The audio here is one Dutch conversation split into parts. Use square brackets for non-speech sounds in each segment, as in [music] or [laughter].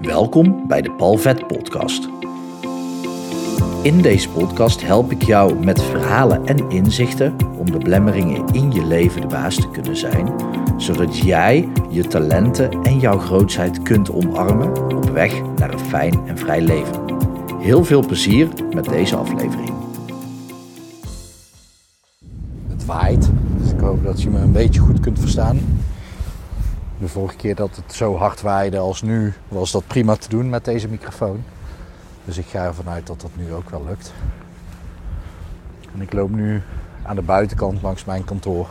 Welkom bij de Palvet Podcast. In deze podcast help ik jou met verhalen en inzichten om de blemmeringen in je leven de baas te kunnen zijn, zodat jij je talenten en jouw grootheid kunt omarmen op weg naar een fijn en vrij leven. Heel veel plezier met deze aflevering. Het waait, dus ik hoop dat je me een beetje goed kunt verstaan. De vorige keer dat het zo hard waaide als nu, was dat prima te doen met deze microfoon. Dus ik ga ervan uit dat dat nu ook wel lukt. En ik loop nu aan de buitenkant langs mijn kantoor.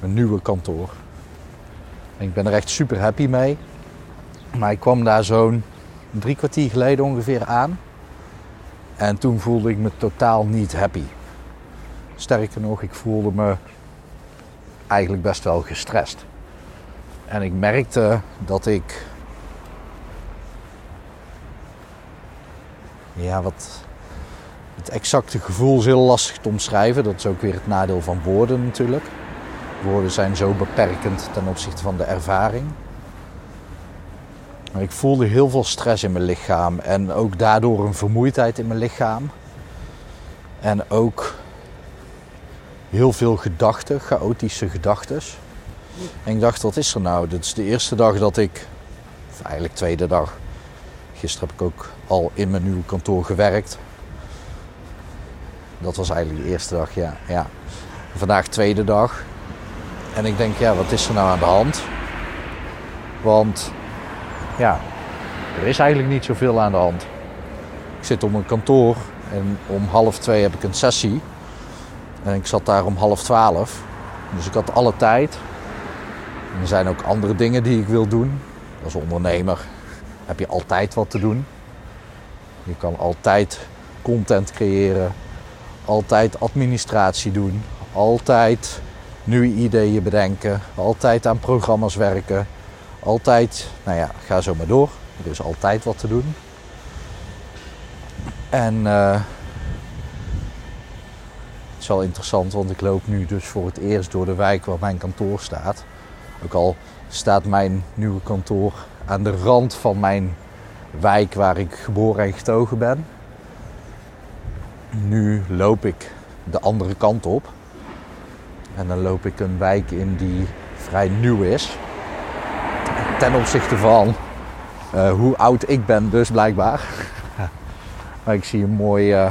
Mijn nieuwe kantoor. En ik ben er echt super happy mee. Maar ik kwam daar zo'n drie kwartier geleden ongeveer aan. En toen voelde ik me totaal niet happy. Sterker nog, ik voelde me eigenlijk best wel gestrest. En ik merkte dat ik. Ja, wat. Het exacte gevoel is heel lastig te omschrijven. Dat is ook weer het nadeel van woorden natuurlijk. Woorden zijn zo beperkend ten opzichte van de ervaring. Maar ik voelde heel veel stress in mijn lichaam en ook daardoor een vermoeidheid in mijn lichaam. En ook heel veel gedachten, chaotische gedachten. En ik dacht, wat is er nou? Dit is de eerste dag dat ik, of eigenlijk tweede dag. Gisteren heb ik ook al in mijn nieuwe kantoor gewerkt. Dat was eigenlijk de eerste dag, ja. ja. Vandaag tweede dag. En ik denk, ja, wat is er nou aan de hand? Want, ja, er is eigenlijk niet zoveel aan de hand. Ik zit op mijn kantoor en om half twee heb ik een sessie. En ik zat daar om half twaalf. Dus ik had alle tijd. Er zijn ook andere dingen die ik wil doen. Als ondernemer heb je altijd wat te doen. Je kan altijd content creëren, altijd administratie doen, altijd nieuwe ideeën bedenken, altijd aan programma's werken, altijd, nou ja, ga zo maar door. Er is altijd wat te doen. En uh, het is wel interessant, want ik loop nu dus voor het eerst door de wijk waar mijn kantoor staat. Ook al staat mijn nieuwe kantoor aan de rand van mijn wijk waar ik geboren en getogen ben. Nu loop ik de andere kant op. En dan loop ik een wijk in die vrij nieuw is. Ten opzichte van uh, hoe oud ik ben, dus blijkbaar. [laughs] maar ik zie een mooi, uh,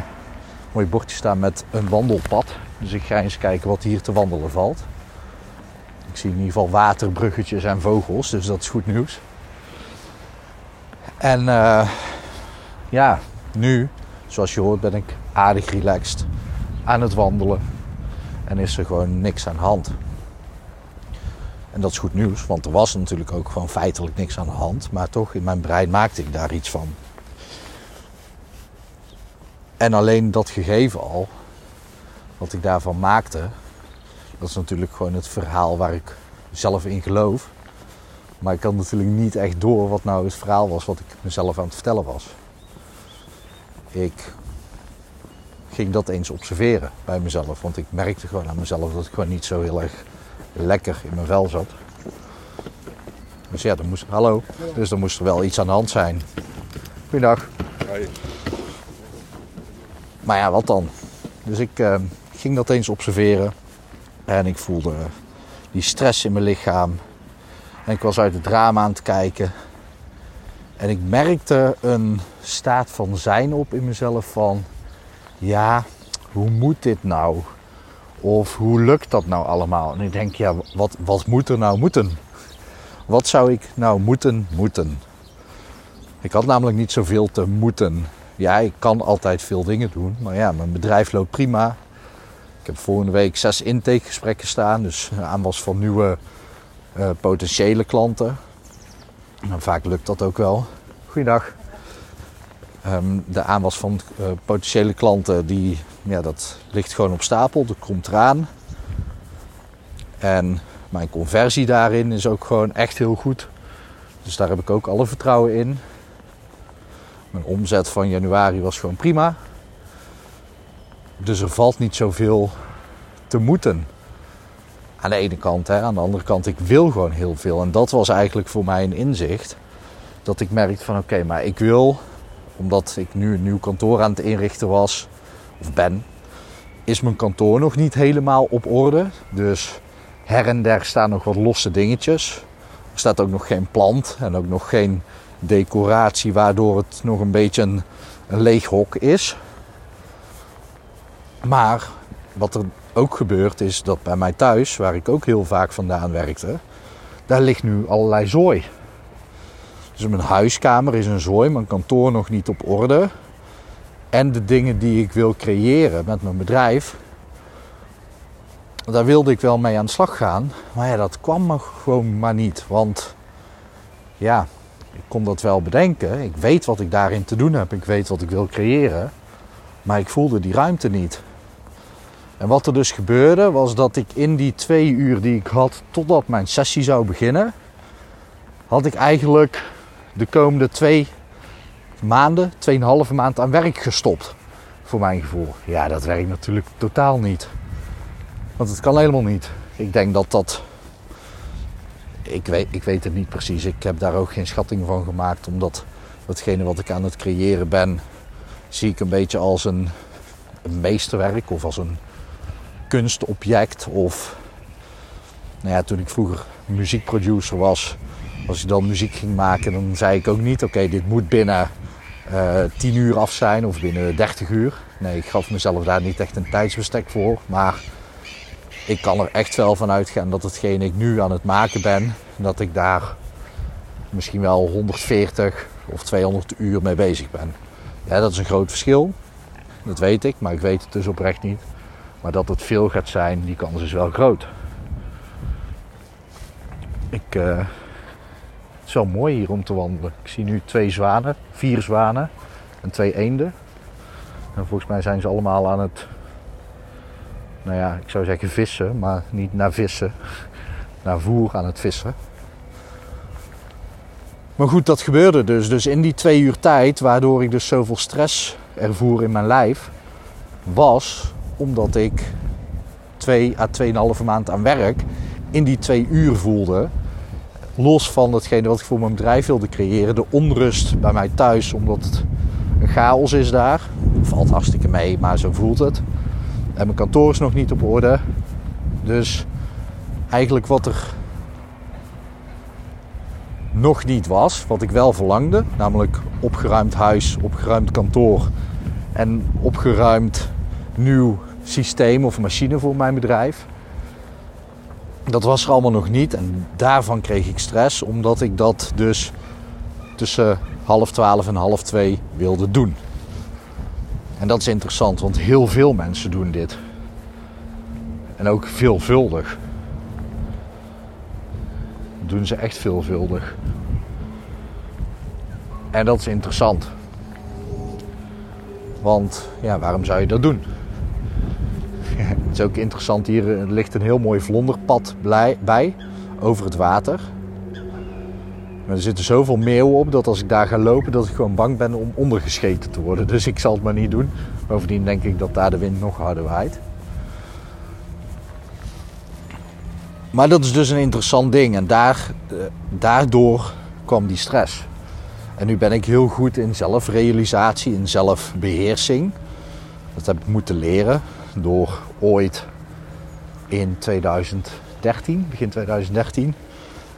mooi bordje staan met een wandelpad. Dus ik ga eens kijken wat hier te wandelen valt. Ik zie in ieder geval waterbruggetjes en vogels, dus dat is goed nieuws. En uh, ja, nu, zoals je hoort, ben ik aardig relaxed aan het wandelen. En is er gewoon niks aan de hand. En dat is goed nieuws, want er was natuurlijk ook gewoon feitelijk niks aan de hand. Maar toch, in mijn brein maakte ik daar iets van. En alleen dat gegeven al, wat ik daarvan maakte, dat is natuurlijk gewoon het verhaal waar ik zelf in geloof. Maar ik had natuurlijk niet echt door wat nou het verhaal was wat ik mezelf aan het vertellen was. Ik ging dat eens observeren bij mezelf. Want ik merkte gewoon aan mezelf dat ik gewoon niet zo heel erg lekker in mijn vel zat. Dus ja, dan moest, hallo. Dus dan moest er wel iets aan de hand zijn. Goedendag. Hoi. Maar ja, wat dan? Dus ik uh, ging dat eens observeren. En ik voelde die stress in mijn lichaam. En ik was uit het raam aan het kijken. En ik merkte een staat van zijn op in mezelf van... Ja, hoe moet dit nou? Of hoe lukt dat nou allemaal? En ik denk, ja, wat, wat moet er nou moeten? Wat zou ik nou moeten moeten? Ik had namelijk niet zoveel te moeten. Ja, ik kan altijd veel dingen doen. Maar ja, mijn bedrijf loopt prima. Ik heb volgende week zes intakegesprekken staan. Dus aanwas van nieuwe uh, potentiële klanten. En vaak lukt dat ook wel. Goeiedag. Um, de aanwas van uh, potentiële klanten, die, ja, dat ligt gewoon op stapel. Dat komt eraan. En mijn conversie daarin is ook gewoon echt heel goed. Dus daar heb ik ook alle vertrouwen in. Mijn omzet van januari was gewoon prima. Dus er valt niet zoveel te moeten. Aan de ene kant, hè. aan de andere kant, ik wil gewoon heel veel. En dat was eigenlijk voor mij een inzicht. dat ik merkte van oké, maar ik wil, omdat ik nu een nieuw kantoor aan het inrichten was, of ben, is mijn kantoor nog niet helemaal op orde. Dus her en der staan nog wat losse dingetjes. Er staat ook nog geen plant en ook nog geen decoratie, waardoor het nog een beetje een, een leeg hok is. Maar wat er ook gebeurt is dat bij mij thuis, waar ik ook heel vaak vandaan werkte, daar ligt nu allerlei zooi. Dus mijn huiskamer is een zooi, mijn kantoor nog niet op orde. En de dingen die ik wil creëren met mijn bedrijf, daar wilde ik wel mee aan de slag gaan. Maar ja, dat kwam me gewoon maar niet. Want ja, ik kon dat wel bedenken. Ik weet wat ik daarin te doen heb. Ik weet wat ik wil creëren. Maar ik voelde die ruimte niet. En wat er dus gebeurde, was dat ik in die twee uur die ik had totdat mijn sessie zou beginnen, had ik eigenlijk de komende twee maanden, tweeënhalve maand aan werk gestopt. Voor mijn gevoel. Ja, dat werkt natuurlijk totaal niet. Want het kan helemaal niet. Ik denk dat dat. Ik weet, ik weet het niet precies. Ik heb daar ook geen schatting van gemaakt. Omdat datgene wat ik aan het creëren ben, zie ik een beetje als een, een meesterwerk of als een kunstobject. Of nou ja, toen ik vroeger muziekproducer was, als ik dan muziek ging maken, dan zei ik ook niet: oké, dit moet binnen uh, 10 uur af zijn of binnen 30 uur. Nee, ik gaf mezelf daar niet echt een tijdsbestek voor. Maar ik kan er echt wel van uitgaan dat hetgene ik nu aan het maken ben, dat ik daar misschien wel 140 of 200 uur mee bezig ben. Ja, dat is een groot verschil. Dat weet ik, maar ik weet het dus oprecht niet. Maar dat het veel gaat zijn, die kans is wel groot. Ik, uh, het is wel mooi hier om te wandelen. Ik zie nu twee zwanen, vier zwanen en twee eenden. En volgens mij zijn ze allemaal aan het nou ja, ik zou zeggen vissen, maar niet naar vissen, naar voer aan het vissen. Maar goed, dat gebeurde dus. Dus in die twee uur tijd, waardoor ik dus zoveel stress ervoer in mijn lijf, was omdat ik twee à tweeënhalve maand aan werk in die twee uur voelde. Los van hetgene wat ik voor mijn bedrijf wilde creëren, de onrust bij mij thuis, omdat het een chaos is daar. Valt hartstikke mee, maar zo voelt het. En mijn kantoor is nog niet op orde. Dus eigenlijk wat er nog niet was, wat ik wel verlangde, namelijk opgeruimd huis, opgeruimd kantoor en opgeruimd nieuw systeem of machine voor mijn bedrijf. Dat was er allemaal nog niet en daarvan kreeg ik stress, omdat ik dat dus tussen half twaalf en half twee wilde doen. En dat is interessant, want heel veel mensen doen dit. En ook veelvuldig. Doen ze echt veelvuldig. En dat is interessant. Want ja, waarom zou je dat doen? Het is ook interessant, hier ligt een heel mooi vlonderpad bij over het water. Maar er zitten zoveel meeuwen op dat als ik daar ga lopen, dat ik gewoon bang ben om ondergescheten te worden. [laughs] Dus ik zal het maar niet doen. Bovendien denk ik dat daar de wind nog harder waait. Maar dat is dus een interessant ding en daar, eh, daardoor kwam die stress. En nu ben ik heel goed in zelfrealisatie, in zelfbeheersing. Dat heb ik moeten leren door ooit in 2013, begin 2013,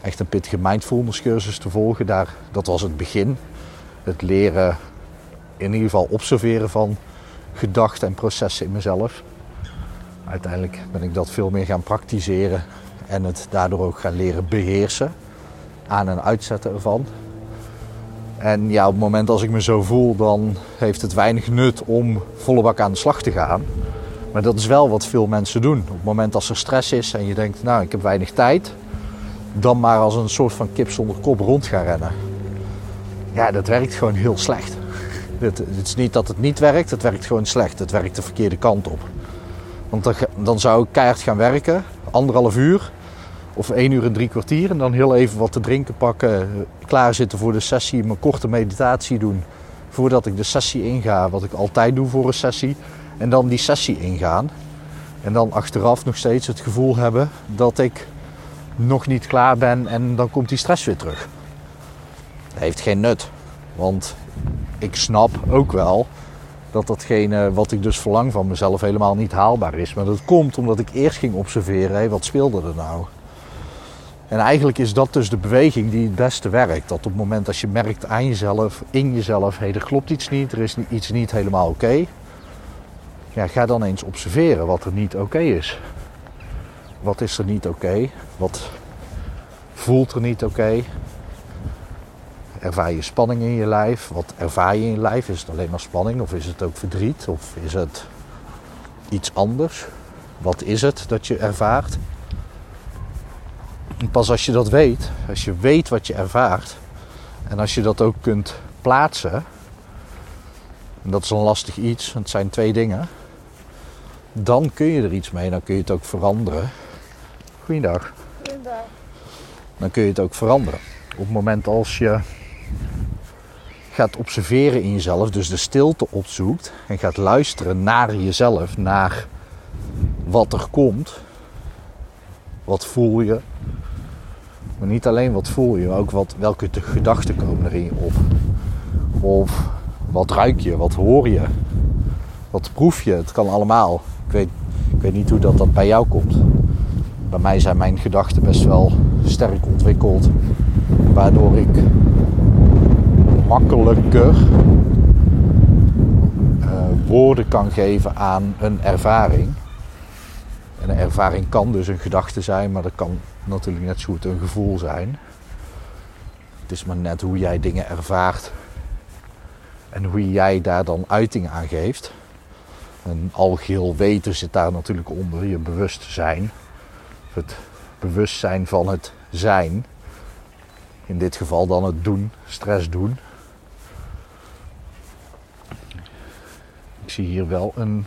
echt een pittige mindfulness cursus te volgen. Daar, dat was het begin. Het leren, in ieder geval observeren van gedachten en processen in mezelf. Uiteindelijk ben ik dat veel meer gaan praktiseren en het daardoor ook gaan leren beheersen. Aan- en uitzetten ervan. En ja, op het moment als ik me zo voel, dan heeft het weinig nut om volle bak aan de slag te gaan. Maar dat is wel wat veel mensen doen. Op het moment als er stress is en je denkt, nou, ik heb weinig tijd, dan maar als een soort van kip zonder kop rond gaan rennen. Ja, dat werkt gewoon heel slecht. [laughs] Het, het is niet dat het niet werkt, het werkt gewoon slecht. Het werkt de verkeerde kant op. Want dan, dan zou ik keihard gaan werken, anderhalf uur of één uur en drie kwartier. En dan heel even wat te drinken pakken, klaarzitten voor de sessie, mijn korte meditatie doen. Voordat ik de sessie inga, wat ik altijd doe voor een sessie. En dan die sessie ingaan. En dan achteraf nog steeds het gevoel hebben dat ik nog niet klaar ben en dan komt die stress weer terug. Dat heeft geen nut. Want ik snap ook wel dat datgene wat ik dus verlang van mezelf helemaal niet haalbaar is. Maar dat komt omdat ik eerst ging observeren, hé, wat speelde er nou? En eigenlijk is dat dus de beweging die het beste werkt. Dat op het moment als je merkt aan jezelf, in jezelf, hé, er klopt iets niet, er is iets niet helemaal oké. Ja, ga dan eens observeren wat er niet oké is. Wat is er niet oké? Wat voelt er niet oké? Ervaar je spanning in je lijf? Wat ervaar je in je lijf? Is het alleen maar spanning of is het ook verdriet? Of is het iets anders? Wat is het dat je ervaart? En pas als je dat weet, als je weet wat je ervaart en als je dat ook kunt plaatsen, en dat is een lastig iets, het zijn twee dingen, dan kun je er iets mee, dan kun je het ook veranderen. Goeiedag. Goedendag. Dan kun je het ook veranderen. Op het moment als je gaat observeren in jezelf, dus de stilte opzoekt en gaat luisteren naar jezelf, naar wat er komt, wat voel je, maar niet alleen wat voel je, maar ook wat, welke gedachten komen er in je op. Of wat ruik je, wat hoor je, wat proef je, het kan allemaal. Ik weet, ik weet niet hoe dat, dat bij jou komt. Bij mij zijn mijn gedachten best wel sterk ontwikkeld, waardoor ik makkelijker uh, woorden kan geven aan een ervaring. En een ervaring kan dus een gedachte zijn, maar dat kan natuurlijk net zo goed een gevoel zijn. Het is maar net hoe jij dingen ervaart en hoe jij daar dan uiting aan geeft. Een algeheel weten zit daar natuurlijk onder, je bewustzijn. Het bewustzijn van het zijn. In dit geval dan het doen, stress doen. Ik zie hier wel een,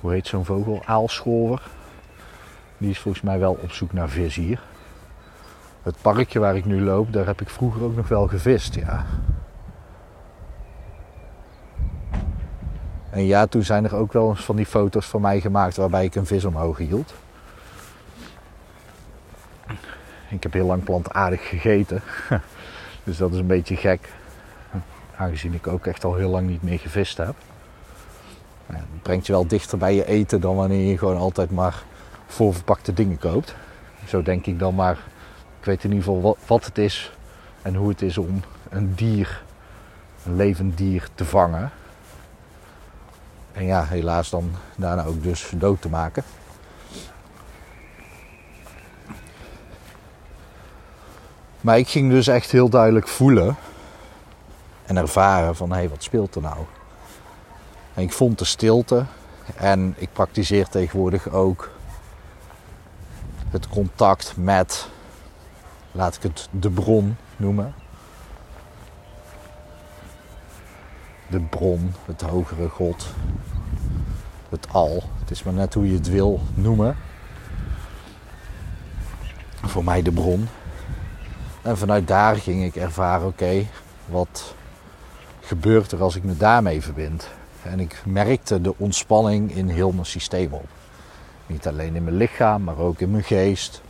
hoe heet zo'n vogel, aalscholver. Die is volgens mij wel op zoek naar vis hier. Het parkje waar ik nu loop, daar heb ik vroeger ook nog wel gevist, ja. En ja, toen zijn er ook wel eens van die foto's van mij gemaakt waarbij ik een vis omhoog hield. Ik heb heel lang plantaardig gegeten. [laughs] Dus dat is een beetje gek. Aangezien ik ook echt al heel lang niet meer gevist heb. Het brengt je wel dichter bij je eten dan wanneer je gewoon altijd maar voorverpakte dingen koopt. Zo denk ik dan maar. Ik weet in ieder geval wat het is en hoe het is om een dier, een levend dier te vangen. En ja, helaas dan daarna ook dus dood te maken. Maar ik ging dus echt heel duidelijk voelen en ervaren van hé, hey, wat speelt er nou? Ik vond de stilte en ik praktiseer tegenwoordig ook het contact met, laat ik het de bron noemen. De bron, het hogere God, het al. Het is maar net hoe je het wil noemen. Voor mij de bron. En vanuit daar ging ik ervaren, oké, wat gebeurt er als ik me daarmee verbind? En ik merkte de ontspanning in heel mijn systeem op. Niet alleen in mijn lichaam, maar ook in mijn geest.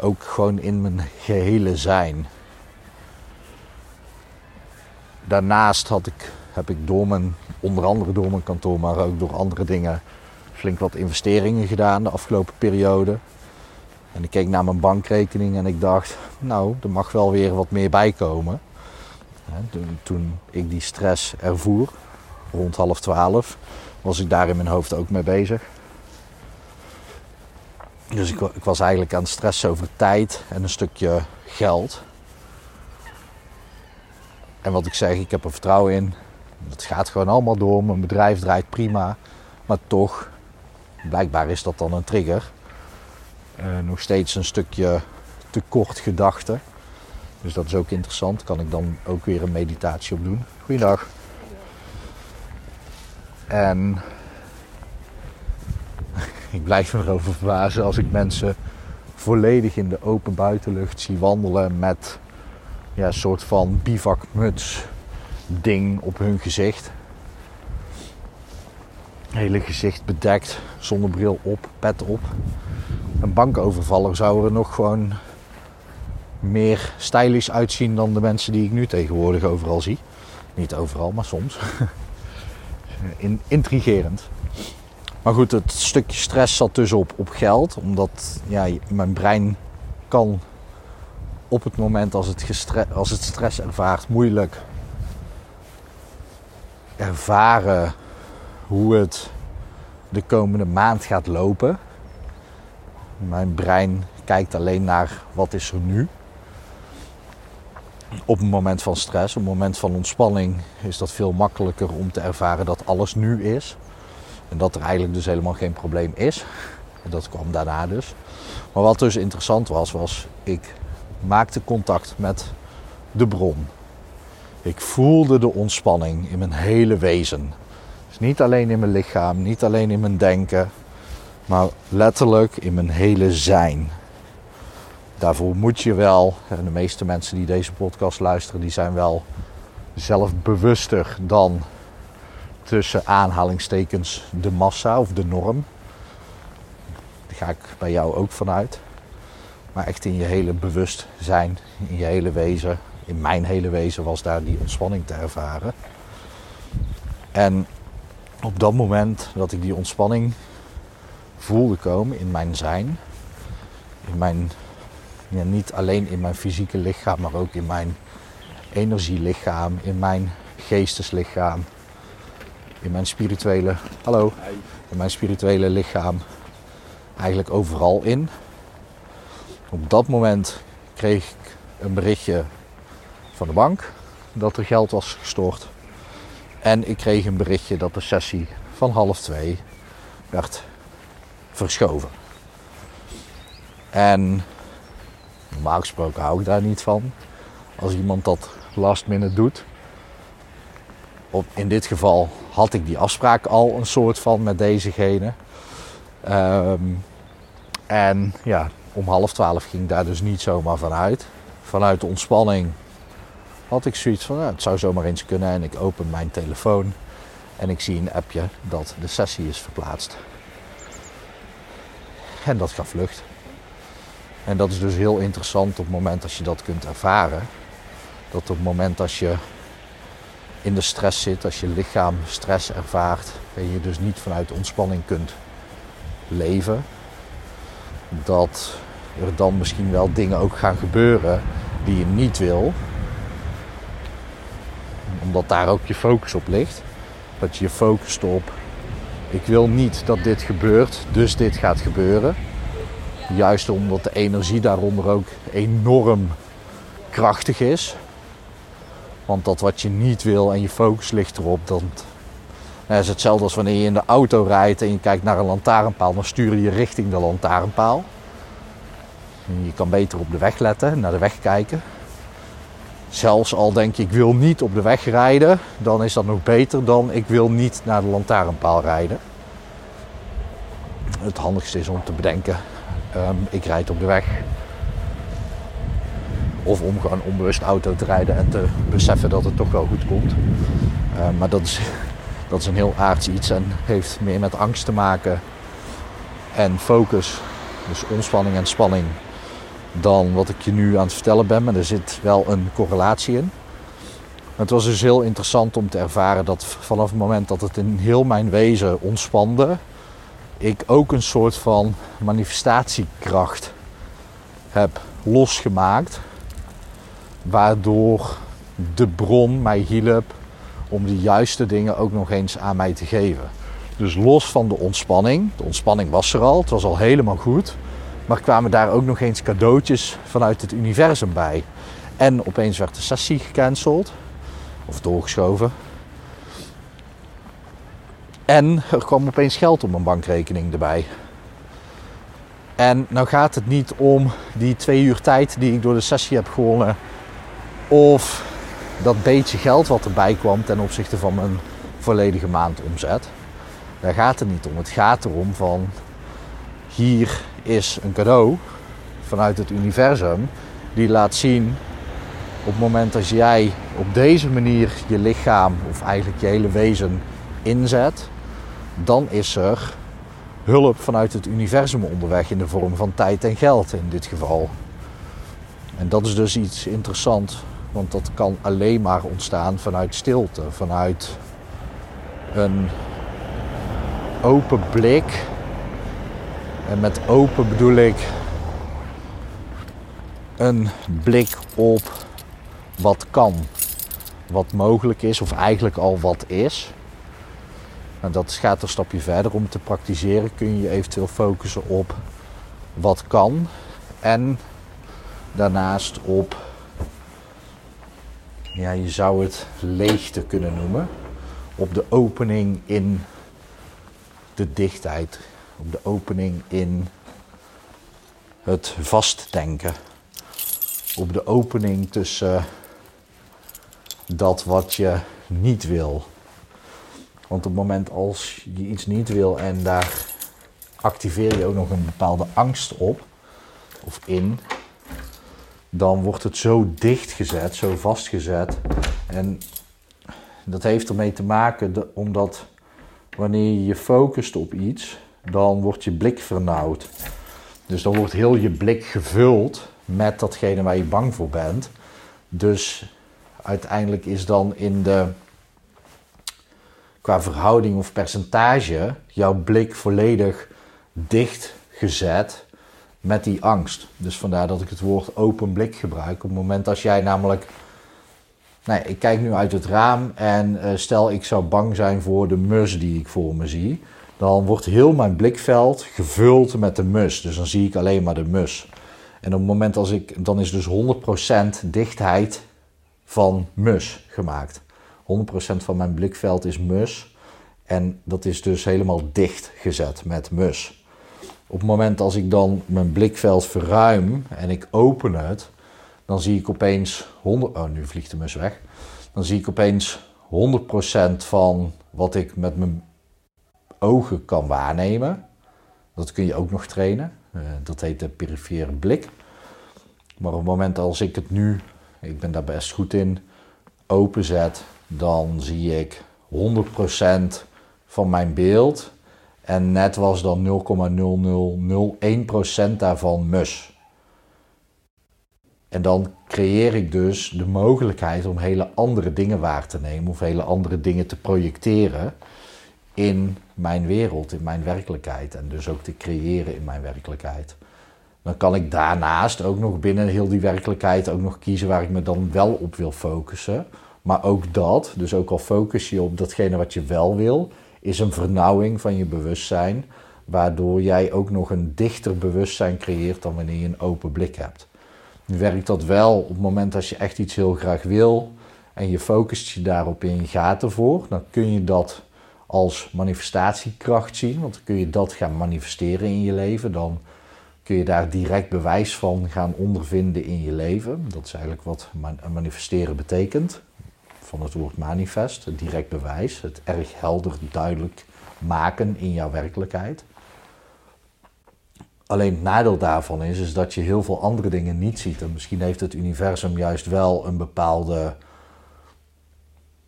Ook gewoon in mijn gehele zijn. Daarnaast had ik, heb ik door mijn, onder andere door mijn kantoor, maar ook door andere dingen, flink wat investeringen gedaan de afgelopen periode. En ik keek naar mijn bankrekening en ik dacht, nou, er mag wel weer wat meer bij komen. Toen ik die stress ervoer, rond half twaalf, was ik daar in mijn hoofd ook mee bezig. Dus ik, ik, was eigenlijk aan het stressen over tijd en een stukje geld. En wat ik zeg, ik heb er vertrouwen in. Het gaat gewoon allemaal door. Mijn bedrijf draait prima. Maar toch, blijkbaar is dat dan een trigger. Uh, nog steeds een stukje tekort gedachte. Dus dat is ook interessant. Kan ik dan ook weer een meditatie op doen. Goeiedag. En [laughs] ik blijf me erover verbazen als ik mensen volledig in de open buitenlucht zie wandelen met ja, soort van bivakmuts ding op hun gezicht. Hele gezicht bedekt, zonnebril op, pet op. Een bankovervaller zou er nog gewoon meer stylish uitzien dan de mensen die ik nu tegenwoordig overal zie. Niet overal, maar soms. [laughs] In, intrigerend. Maar goed, het stukje stress zat dus op, op geld. Omdat ja, mijn brein kan op het moment als het, als het stress ervaart moeilijk ervaren hoe het de komende maand gaat lopen. Mijn brein kijkt alleen naar wat is er nu. Op een moment van stress, op een moment van ontspanning is dat veel makkelijker om te ervaren dat alles nu is. En dat er eigenlijk dus helemaal geen probleem is. En dat kwam daarna dus. Maar wat dus interessant was, was ik maakte contact met de bron. Ik voelde de ontspanning in mijn hele wezen. Dus niet alleen in mijn lichaam, niet alleen in mijn denken, maar letterlijk in mijn hele zijn. Daarvoor moet je wel, en de meeste mensen die deze podcast luisteren, die zijn wel zelfbewuster dan tussen aanhalingstekens de massa of de norm. Daar ga ik bij jou ook vanuit. Maar echt in je hele bewustzijn, in je hele wezen, in mijn hele wezen was daar die ontspanning te ervaren. En op dat moment dat ik die ontspanning voelde komen in mijn zijn, in mijn, ja, niet alleen in mijn fysieke lichaam, maar ook in mijn energielichaam, in mijn geesteslichaam, in mijn spirituele, hallo, in mijn spirituele lichaam, eigenlijk overal in. Op dat moment kreeg ik een berichtje van de bank dat er geld was gestort. En ik kreeg een berichtje dat de sessie van half twee werd verschoven. En normaal gesproken hou ik daar niet van. Als iemand dat last minute doet. Op, in dit geval had ik die afspraak al een soort van met dezegene. Um, en ja, om half twaalf ging daar dus niet zomaar vanuit. Vanuit de ontspanning had ik zoiets van, nou, het zou zomaar eens kunnen. En ik open mijn telefoon en ik zie een appje dat de sessie is verplaatst. En dat gaf lucht. En dat is dus heel interessant op het moment als je dat kunt ervaren. Dat op het moment als je in de stress zit, als je lichaam stress ervaart en je dus niet vanuit ontspanning kunt leven, dat er dan misschien wel dingen ook gaan gebeuren die je niet wil. Omdat daar ook je focus op ligt. Dat je je focust op, ik wil niet dat dit gebeurt, dus dit gaat gebeuren. Juist omdat de energie daaronder ook enorm krachtig is. Want dat wat je niet wil en je focus ligt erop, dan nou, is hetzelfde als wanneer je in de auto rijdt en je kijkt naar een lantaarnpaal, dan stuur je richting de lantaarnpaal. Je kan beter op de weg letten, naar de weg kijken. Zelfs al denk je ik wil niet op de weg rijden, dan is dat nog beter dan ik wil niet naar de lantaarnpaal rijden. Het handigste is om te bedenken, um, ik rijd op de weg. Of om gewoon onbewust auto te rijden en te beseffen dat het toch wel goed komt. Um, maar dat is, dat is een heel aards iets en heeft meer met angst te maken en focus. Dus ontspanning en spanning dan wat ik je nu aan het vertellen ben, maar er zit wel een correlatie in. Het was dus heel interessant om te ervaren dat vanaf het moment dat het in heel mijn wezen ontspande, ik ook een soort van manifestatiekracht heb losgemaakt, waardoor de bron mij hielp om de juiste dingen ook nog eens aan mij te geven. Dus los van de ontspanning, de ontspanning was er al, het was al helemaal goed. Maar kwamen daar ook nog eens cadeautjes vanuit het universum bij. En opeens werd de sessie gecanceld. Of doorgeschoven. En er kwam opeens geld op mijn bankrekening erbij. En nou gaat het niet om die twee uur tijd die ik door de sessie heb gewonnen. Of dat beetje geld wat erbij kwam ten opzichte van mijn volledige maand omzet. Daar gaat het niet om. Het gaat erom van hier is een cadeau vanuit het universum die laat zien op het moment dat jij op deze manier je lichaam of eigenlijk je hele wezen inzet, dan is er hulp vanuit het universum onderweg in de vorm van tijd en geld in dit geval. En dat is dus iets interessants, want dat kan alleen maar ontstaan vanuit stilte, vanuit een open blik. En met open bedoel ik een blik op wat kan, wat mogelijk is, of eigenlijk al wat is. En dat gaat een stapje verder. Om te praktiseren kun je eventueel focussen op wat kan en daarnaast op, ja, je zou het leegte kunnen noemen, op de opening in de dichtheid, op de opening in het vastdenken, op de opening tussen dat wat je niet wil. Want op het moment als je iets niet wil en daar activeer je ook nog een bepaalde angst op of in, dan wordt het zo dichtgezet, zo vastgezet. En dat heeft ermee te maken omdat wanneer je je focust op iets, dan wordt je blik vernauwd. Dus dan wordt heel je blik gevuld met datgene waar je bang voor bent. Dus uiteindelijk is dan in de qua verhouding of percentage jouw blik volledig dichtgezet met die angst. Dus vandaar dat ik het woord open blik gebruik. Op het moment als jij namelijk. Nee, ik kijk nu uit het raam en uh, stel ik zou bang zijn voor de mus die ik voor me zie. Dan wordt heel mijn blikveld gevuld met de mus. Dus dan zie ik alleen maar de mus. En op het moment als ik. Dan is dus 100% dichtheid van mus gemaakt. 100% van mijn blikveld is mus. En dat is dus helemaal dicht gezet met mus. Op het moment als ik dan mijn blikveld verruim en ik open het, dan zie ik opeens 100. Oh, nu vliegt de mus weg. Dan zie ik opeens 100% van wat ik met mijn ogen kan waarnemen. Dat kun je ook nog trainen. Uh, dat heet de perifere blik. Maar op het moment als ik het nu, ik ben daar best goed in, openzet, dan zie ik 100% van mijn beeld en net was dan 0,0001% daarvan mus. En dan creëer ik dus de mogelijkheid om hele andere dingen waar te nemen of hele andere dingen te projecteren in mijn wereld, in mijn werkelijkheid en dus ook te creëren in mijn werkelijkheid. Dan kan ik daarnaast ook nog binnen heel die werkelijkheid ook nog kiezen waar ik me dan wel op wil focussen. Maar ook dat, dus ook al focus je op datgene wat je wel wil, is een vernauwing van je bewustzijn, waardoor jij ook nog een dichter bewustzijn creëert dan wanneer je een open blik hebt. Nu werkt dat wel op het moment dat je echt iets heel graag wil en je focust je daarop in je gaat ervoor, dan kun je dat als manifestatiekracht zien, want dan kun je dat gaan manifesteren in je leven, dan kun je daar direct bewijs van gaan ondervinden in je leven. Dat is eigenlijk wat manifesteren betekent van het woord manifest, het direct bewijs, het erg helder, duidelijk maken in jouw werkelijkheid. Alleen het nadeel daarvan is, is dat je heel veel andere dingen niet ziet. En misschien heeft het universum juist wel een bepaalde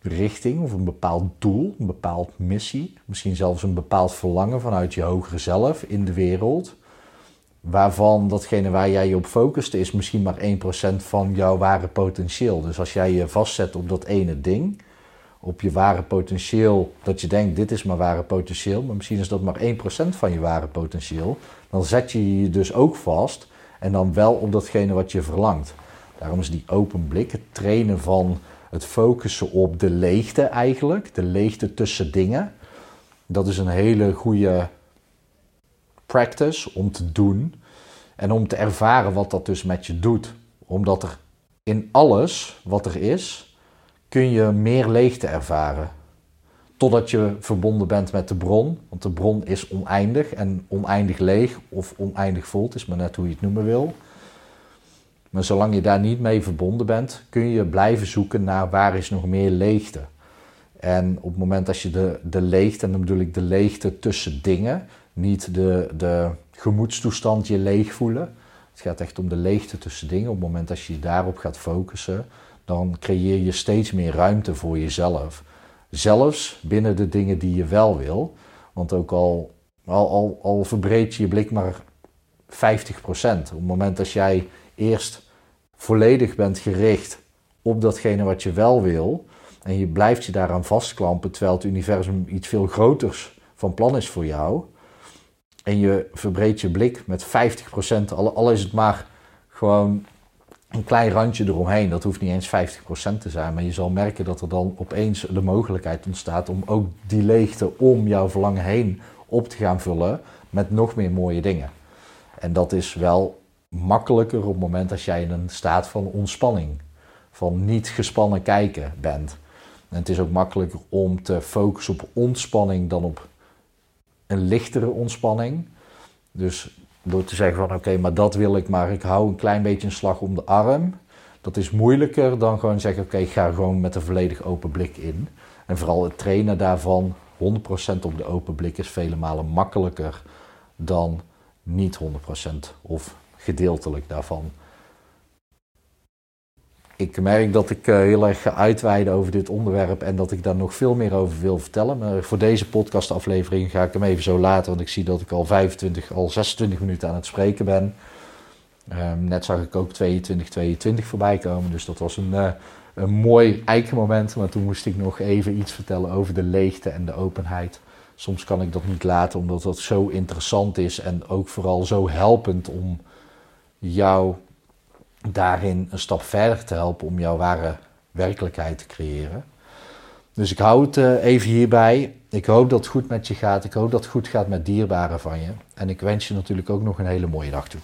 richting of een bepaald doel, een bepaald missie. Misschien zelfs een bepaald verlangen vanuit je hogere zelf in de wereld waarvan datgene waar jij je op focust is misschien maar 1% van jouw ware potentieel. Dus als jij je vastzet op dat ene ding, op je ware potentieel, dat je denkt dit is mijn ware potentieel, maar misschien is dat maar 1% van je ware potentieel, dan zet je je dus ook vast en dan wel op datgene wat je verlangt. Daarom is die open blik, het trainen van het focussen op de leegte eigenlijk, de leegte tussen dingen, dat is een hele goede practice om te doen en om te ervaren wat dat dus met je doet. Omdat er in alles wat er is, kun je meer leegte ervaren. Totdat je verbonden bent met de bron. Want de bron is oneindig en oneindig leeg of oneindig vol. Is maar net hoe je het noemen wil. Maar zolang je daar niet mee verbonden bent, kun je blijven zoeken naar waar is nog meer leegte. En op het moment dat je de, de leegte, en dan bedoel ik de leegte tussen dingen, niet de, de gemoedstoestand je leeg voelen. Het gaat echt om de leegte tussen dingen. Op het moment dat je daarop gaat focussen, dan creëer je steeds meer ruimte voor jezelf. Zelfs binnen de dingen die je wel wil. Want ook al, al, al, al verbreed je je blik maar 50%. Op het moment dat jij eerst volledig bent gericht op datgene wat je wel wil. En je blijft je daaraan vastklampen terwijl het universum iets veel groters van plan is voor jou. En je verbreedt je blik met 50%, al, is het maar gewoon een klein randje eromheen. Dat hoeft niet eens 50% te zijn, maar je zal merken dat er dan opeens de mogelijkheid ontstaat om ook die leegte om jouw verlangen heen op te gaan vullen met nog meer mooie dingen. En dat is wel makkelijker op het moment als jij in een staat van ontspanning, van niet gespannen kijken bent. En het is ook makkelijker om te focussen op ontspanning dan op een lichtere ontspanning. Dus door te zeggen van oké, maar dat wil ik, maar ik hou een klein beetje een slag om de arm. Dat is moeilijker dan gewoon zeggen oké, ik ga gewoon met een volledig open blik in. En vooral het trainen daarvan 100% op de open blik is vele malen makkelijker dan niet 100% of gedeeltelijk daarvan. Ik merk dat ik eh, heel erg ga uitweiden over dit onderwerp en dat ik daar nog veel meer over wil vertellen. Maar voor deze podcastaflevering ga ik hem even zo laten, want ik zie dat ik al 25, al 26 minuten aan het spreken ben. Um, net zag ik ook 22, 22 voorbij komen, dus dat was een, uh, een mooi eikenmoment. Maar toen moest ik nog even iets vertellen over de leegte en de openheid. Soms kan ik dat niet laten, omdat dat zo interessant is en ook vooral zo helpend om jou daarin een stap verder te helpen om jouw ware werkelijkheid te creëren. Dus ik hou het eh, even hierbij. Ik hoop dat het goed met je gaat. Ik hoop dat het goed gaat met dierbaren van je. En ik wens je natuurlijk ook nog een hele mooie dag toe.